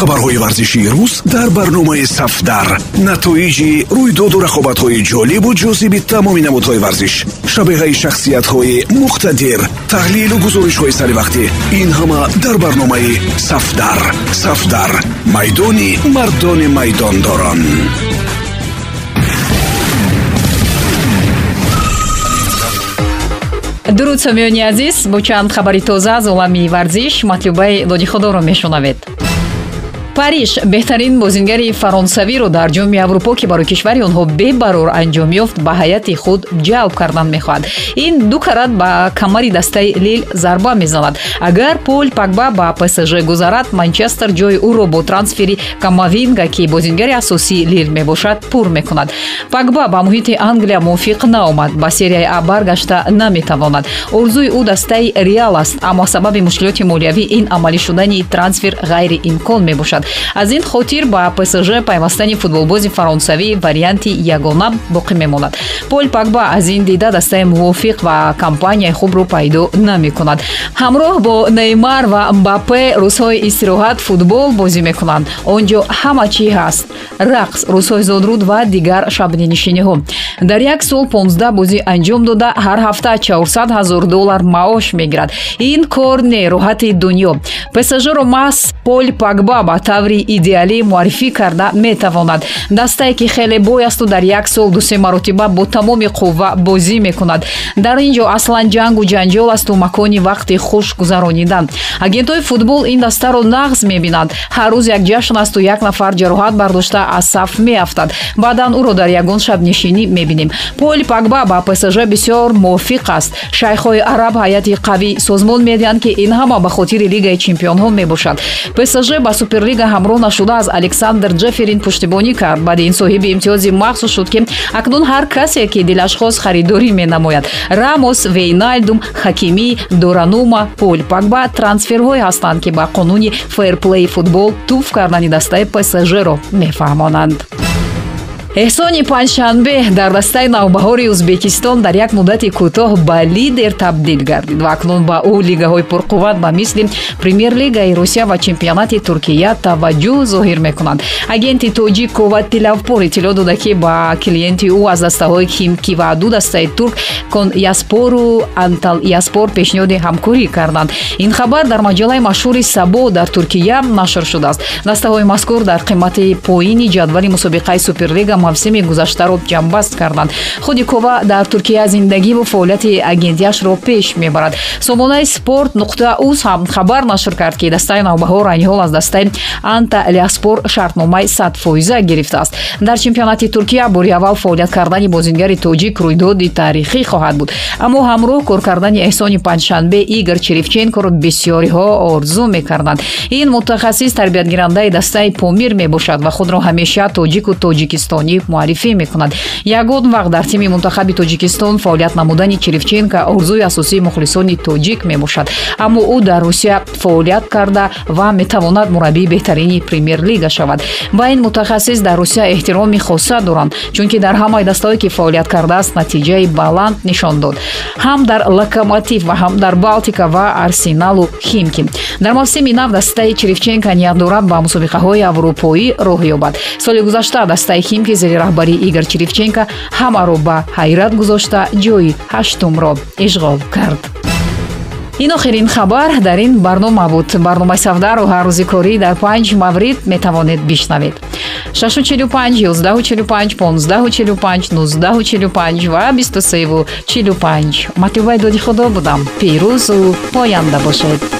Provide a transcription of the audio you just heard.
хабарҳои варзишии рӯз дар барномаи сафдар. Натоиҷи рӯйдоду рақобатҳои ҷолибу ҷозиби тамоми намудҳои варзиш шабеҳаи шахсиятҳои муқтадир таҳлилу гузоришҳои саривақтӣ ин ҳама дар барномаи сафдар. Сафдар майдони мардони майдондорон. Дуруд сомиёни азиз бо чанд хабари тоза аз олами варзиш матлубаи додихудоро мешунавед париж беҳтарин бозингари фаронсавиро дар ҷоми аврупо ки барои кишвари онҳо бебарор анҷом ёфт ба ҳайати худ ҷалб кардан мехоҳад. Ин ду карат ба камари дастаи лил зарба мезанад. Агар пол пагба ба псж гузарад манчестер ҷои ӯро бо трансфери камавинга ки бозингари асосии лил мебошад пур мекунад. Пагба ба муҳити англия мувофиқ наомад. Ба серияи а баргашта наметавонад. Орзуи ӯ дастаи реал аст аммо сабаби мушкилоти молиявӣ ин амалӣ шудани трансфер ғайриимкон мебошад аз ин хотир ба псж пайвастани футболбози фаронсавӣ варианти ягона боқӣ мемонад. Пол пагба аз ин дида дастаи мувофиқ ва компанияи хубро пайдо намекунад. Ҳамроҳ бо неймар ва мбапе рӯзҳои истироҳат футбол бозӣ мекунанд. Он ҷо ҳама чӣ ҳаст? Рақс рӯзҳои зодруд ва дигар шабнишиниҳо дар як сол 15 бозӣ анҷом дода ҳар ҳафта 400 ҳазор доллар маош мегирад. Ин кор не роҳати дунё. Псжро маҳз пол пагба ба таври идеалӣ муаррифӣ карда метавонад. Дастае ки хеле бой асту дар як сол дусе маротиба бо тамоми қувва бозӣ мекунад. Дар ин ҷо аслан ҷангу ҷанҷол асту макони вақти хуш гузаронидан. Агентҳои футбол ин дастаро нағз мебинанд ҳар рӯз як ҷашн асту як нафар ҷароҳат бардошта аз саф меафтад. Баъдан ӯро дар ягон шабнишинӣ мебинем. Поли пагба ба псж бисёр мувофиқ аст. Шайхҳои араб ҳайати қавӣ созмон медиҳанд ки ин ҳама ба хотири лигаи чемпионҳо мебошад. Псж ба суперлига ҳамроҳ нашуда аз александр ҷеферин пуштибонӣ кард. Баъди ин соҳиби имтиёзи махсус шуд ки акнун ҳар касе ки дилаш хост харидорӣ менамояд. Рамос вейналдум хакимӣ доранума пол пагба трансферҳое ҳастанд ки ба қонуни фейрплей футбол туф кардани дастаи псжро мефаҳмонанд эҳсони панҷшанбе дар дастаи навбаҳори ӯзбекистон дар як муддати кӯтоҳ ба лидер табдил гардид. Ва акнун ба ӯ лигаҳои пурқувват ба мисли премер-лигаи русия ва чемпионати туркия таваҷҷӯҳ зоҳир мекунанд. Агенти тоҷик коват тилавпур иттилоъ дода ки ба клиенти ӯ аз дастаҳои химки ва ду дастаи турк кон яспору антал яспор пешниҳоди ҳамкорӣ карданд. Ин хабар дар маҷалаи машҳури сабо дар туркия нашр шудааст. Дастаҳои мазкур дар қимати поини ҷадвали мусобиқаи суперлига мавсими гузаштаро ҷамъбаст карданд. Худи кова дар туркия зиндагиву фаъолияти агентиашро пеш мебарад. Сомонаи спорт нуқта уз ҳам хабар нашр кард ки дастаи навбаҳо ранниҳол аз дастаи анта лиаспор шартномаи садфоиза гирифтааст дар чемпионати туркия бори аввал фаъолият кардани бозингари тоҷик рӯйдоди таърихӣ хоҳад буд. Аммо ҳамроҳ кор кардани эҳсони панҷшанбе игор черевченкоро бисёриҳо орзу мекарданд. Ин мутахассис тарбиятгирандаи дастаи помир мебошад ва худро ҳамеша тоҷику тоҷикистонӣ ҷониб муаррифӣ мекунад. Ягон вақт дар тими мунтахаби тоҷикистон фаъолият намудани черевченко орзуи асосии мухлисони тоҷик мебошад. Аммо ӯ дар русия фаъолият карда ва метавонад мураббии беҳтарини премер-лига шавад. Ба ин мутахассис дар русия эҳтироми хоса доранд чунки дар ҳамаи дастаҳое ки фаъолият кардааст натиҷаи баланд нишон дод. Ҳам дар локомотив ва ҳам дар балтика ва арсеналу химки дар мавсими нав дастаи черевченко ният дорад ба мусобиқаҳои аврупоӣ роҳ ёбад. Соли гузашта дастаи химки зери раҳбарии игор черевченко ҳамаро ба ҳайрат гузошта ҷои ҳаштумро ишғол кард. Ин охирин хабар дар ин барнома буд. Барномаи савдару ҳар рӯзи корӣ дар панҷ маврид метавонед бишнавед. 645 145 1545 1945 ва 2345 матлубаи доди худо будам. Пирӯзу поянда бошед